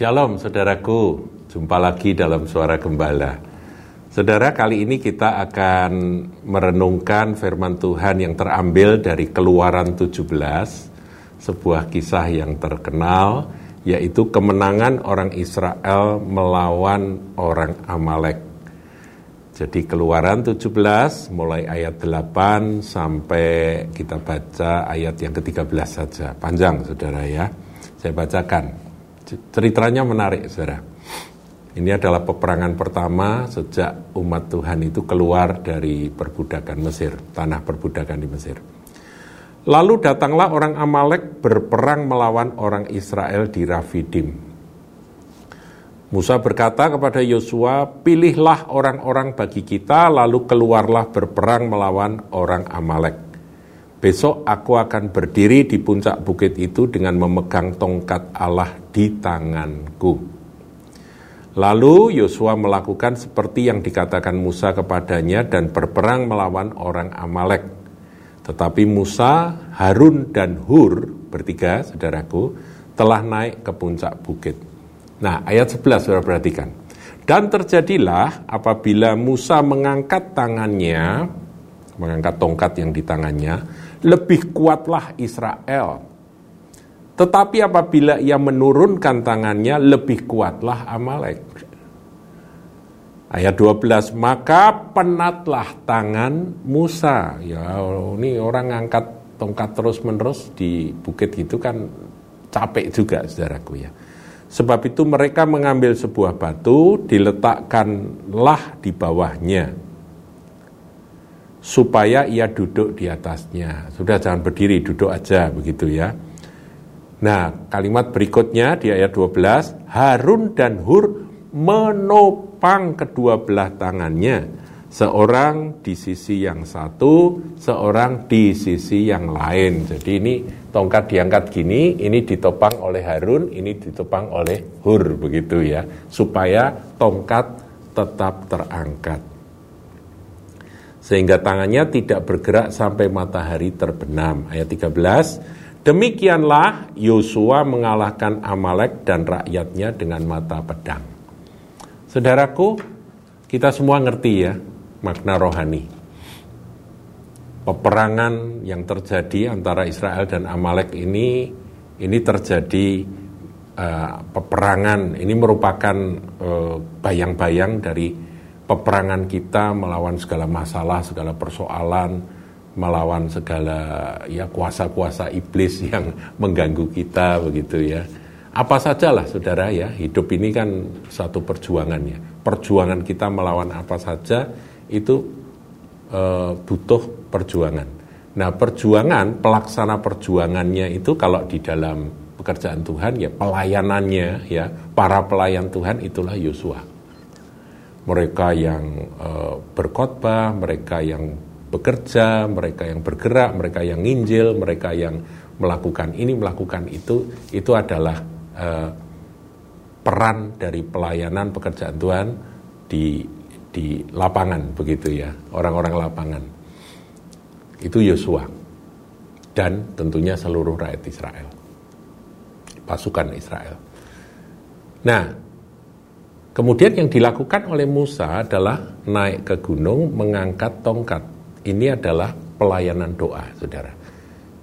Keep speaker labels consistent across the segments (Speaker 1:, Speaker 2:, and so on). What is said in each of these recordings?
Speaker 1: Shalom saudaraku, jumpa lagi dalam Suara Gembala. Saudara, kali ini kita akan merenungkan firman Tuhan yang terambil dari Keluaran 17, sebuah kisah yang terkenal, yaitu kemenangan orang Israel melawan orang Amalek. Jadi Keluaran 17 mulai ayat 8 sampai kita baca ayat yang ke-13 saja. Panjang Saudara ya. Saya bacakan. Ceritanya menarik, saudara. Ini adalah peperangan pertama sejak umat Tuhan itu keluar dari perbudakan Mesir, tanah perbudakan di Mesir. Lalu datanglah orang Amalek berperang melawan orang Israel di Rafidim. Musa berkata kepada Yosua, "Pilihlah orang-orang bagi kita, lalu keluarlah berperang melawan orang Amalek." Besok aku akan berdiri di puncak bukit itu dengan memegang tongkat Allah di tanganku. Lalu Yosua melakukan seperti yang dikatakan Musa kepadanya dan berperang melawan orang Amalek. Tetapi Musa, Harun, dan Hur, bertiga saudaraku, telah naik ke puncak bukit. Nah, ayat 11 saudara perhatikan. Dan terjadilah apabila Musa mengangkat tangannya, mengangkat tongkat yang di tangannya, lebih kuatlah Israel. Tetapi apabila ia menurunkan tangannya, lebih kuatlah Amalek. Ayat 12, maka penatlah tangan Musa. Ya, ini orang ngangkat tongkat terus-menerus di bukit itu kan capek juga, saudaraku ya. Sebab itu mereka mengambil sebuah batu, diletakkanlah di bawahnya supaya ia duduk di atasnya. Sudah jangan berdiri, duduk aja begitu ya. Nah, kalimat berikutnya di ayat 12, Harun dan Hur menopang kedua belah tangannya, seorang di sisi yang satu, seorang di sisi yang lain. Jadi ini tongkat diangkat gini, ini ditopang oleh Harun, ini ditopang oleh Hur begitu ya, supaya tongkat tetap terangkat sehingga tangannya tidak bergerak sampai matahari terbenam. Ayat 13, demikianlah Yosua mengalahkan Amalek dan rakyatnya dengan mata pedang. Saudaraku, kita semua ngerti ya makna rohani. Peperangan yang terjadi antara Israel dan Amalek ini ini terjadi uh, peperangan ini merupakan eh, bayang-bayang uh, dari peperangan kita melawan segala masalah, segala persoalan, melawan segala ya kuasa-kuasa iblis yang mengganggu kita begitu ya. Apa sajalah saudara ya, hidup ini kan satu perjuangan ya. Perjuangan kita melawan apa saja itu e, butuh perjuangan. Nah perjuangan, pelaksana perjuangannya itu kalau di dalam pekerjaan Tuhan ya pelayanannya ya, para pelayan Tuhan itulah Yosua mereka yang uh, berkhotbah, mereka yang bekerja, mereka yang bergerak, mereka yang nginjil, mereka yang melakukan ini, melakukan itu, itu adalah uh, peran dari pelayanan pekerjaan Tuhan di di lapangan begitu ya, orang-orang lapangan. Itu Yosua dan tentunya seluruh rakyat Israel. Pasukan Israel. Nah, Kemudian yang dilakukan oleh Musa adalah naik ke gunung mengangkat tongkat. Ini adalah pelayanan doa, saudara.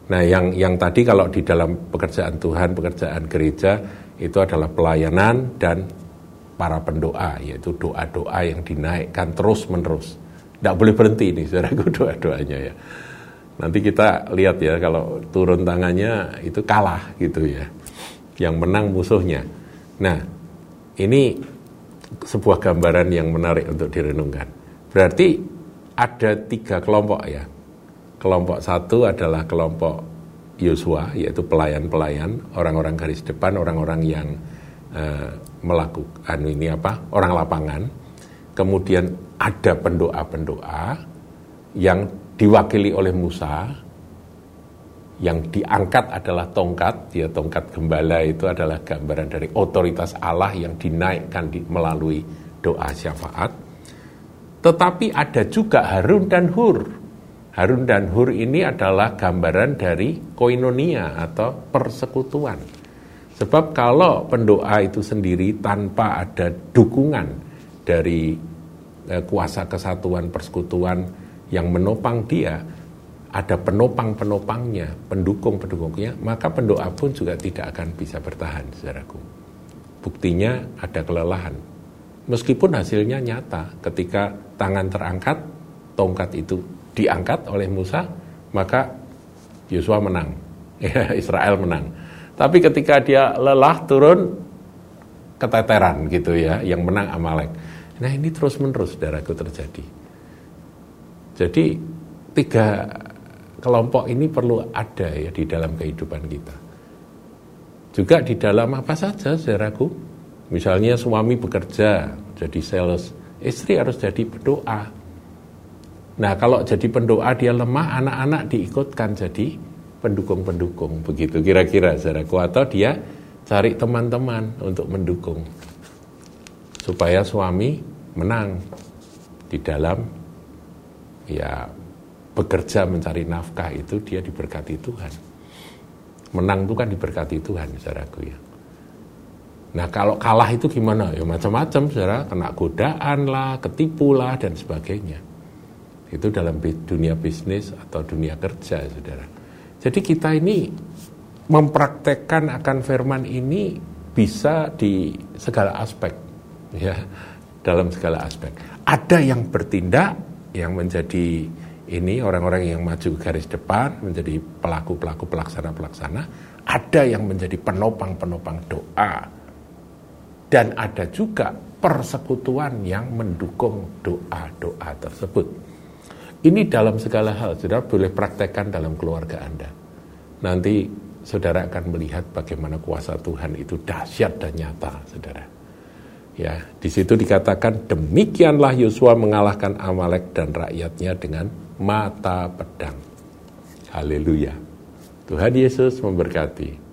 Speaker 1: Nah, yang yang tadi kalau di dalam pekerjaan Tuhan, pekerjaan gereja itu adalah pelayanan dan para pendoa, yaitu doa-doa yang dinaikkan terus menerus. Tidak boleh berhenti ini, saudara, doa-doanya ya. Nanti kita lihat ya kalau turun tangannya itu kalah gitu ya. Yang menang musuhnya. Nah, ini sebuah gambaran yang menarik untuk direnungkan. Berarti ada tiga kelompok ya. Kelompok satu adalah kelompok Yosua, yaitu pelayan-pelayan, orang-orang garis depan, orang-orang yang uh, melakukan ini apa, orang lapangan. Kemudian ada pendoa-pendoa yang diwakili oleh Musa, yang diangkat adalah tongkat, ya tongkat gembala itu adalah gambaran dari otoritas Allah yang dinaikkan di, melalui doa syafaat. Tetapi ada juga Harun dan Hur. Harun dan Hur ini adalah gambaran dari koinonia atau persekutuan. Sebab kalau pendoa itu sendiri tanpa ada dukungan dari eh, kuasa kesatuan persekutuan yang menopang dia, ada penopang-penopangnya, pendukung-pendukungnya, maka pendoa pun juga tidak akan bisa bertahan, saudaraku. Buktinya ada kelelahan. Meskipun hasilnya nyata, ketika tangan terangkat, tongkat itu diangkat oleh Musa, maka Yosua menang, Israel menang. Tapi ketika dia lelah turun keteteran gitu ya, yang menang Amalek. Nah ini terus menerus saudaraku terjadi. Jadi tiga kelompok ini perlu ada ya di dalam kehidupan kita. Juga di dalam apa saja saudaraku. Misalnya suami bekerja jadi sales, istri harus jadi berdoa. Nah kalau jadi pendoa dia lemah, anak-anak diikutkan jadi pendukung-pendukung begitu kira-kira saudaraku atau dia cari teman-teman untuk mendukung supaya suami menang di dalam ya bekerja mencari nafkah itu dia diberkati Tuhan. Menang itu kan diberkati Tuhan saudaraku ya. Nah kalau kalah itu gimana? Ya macam-macam saudara. Kena godaan lah ketipu lah dan sebagainya. Itu dalam dunia bisnis atau dunia kerja saudara. Jadi kita ini mempraktekkan akan firman ini bisa di segala aspek ya. Dalam segala aspek. Ada yang bertindak yang menjadi ini orang-orang yang maju garis depan menjadi pelaku-pelaku pelaksana-pelaksana, ada yang menjadi penopang-penopang doa. Dan ada juga persekutuan yang mendukung doa-doa tersebut. Ini dalam segala hal, saudara boleh praktekkan dalam keluarga Anda. Nanti saudara akan melihat bagaimana kuasa Tuhan itu dahsyat dan nyata, saudara. Ya, di situ dikatakan demikianlah Yosua mengalahkan Amalek dan rakyatnya dengan mata pedang. Haleluya. Tuhan Yesus memberkati.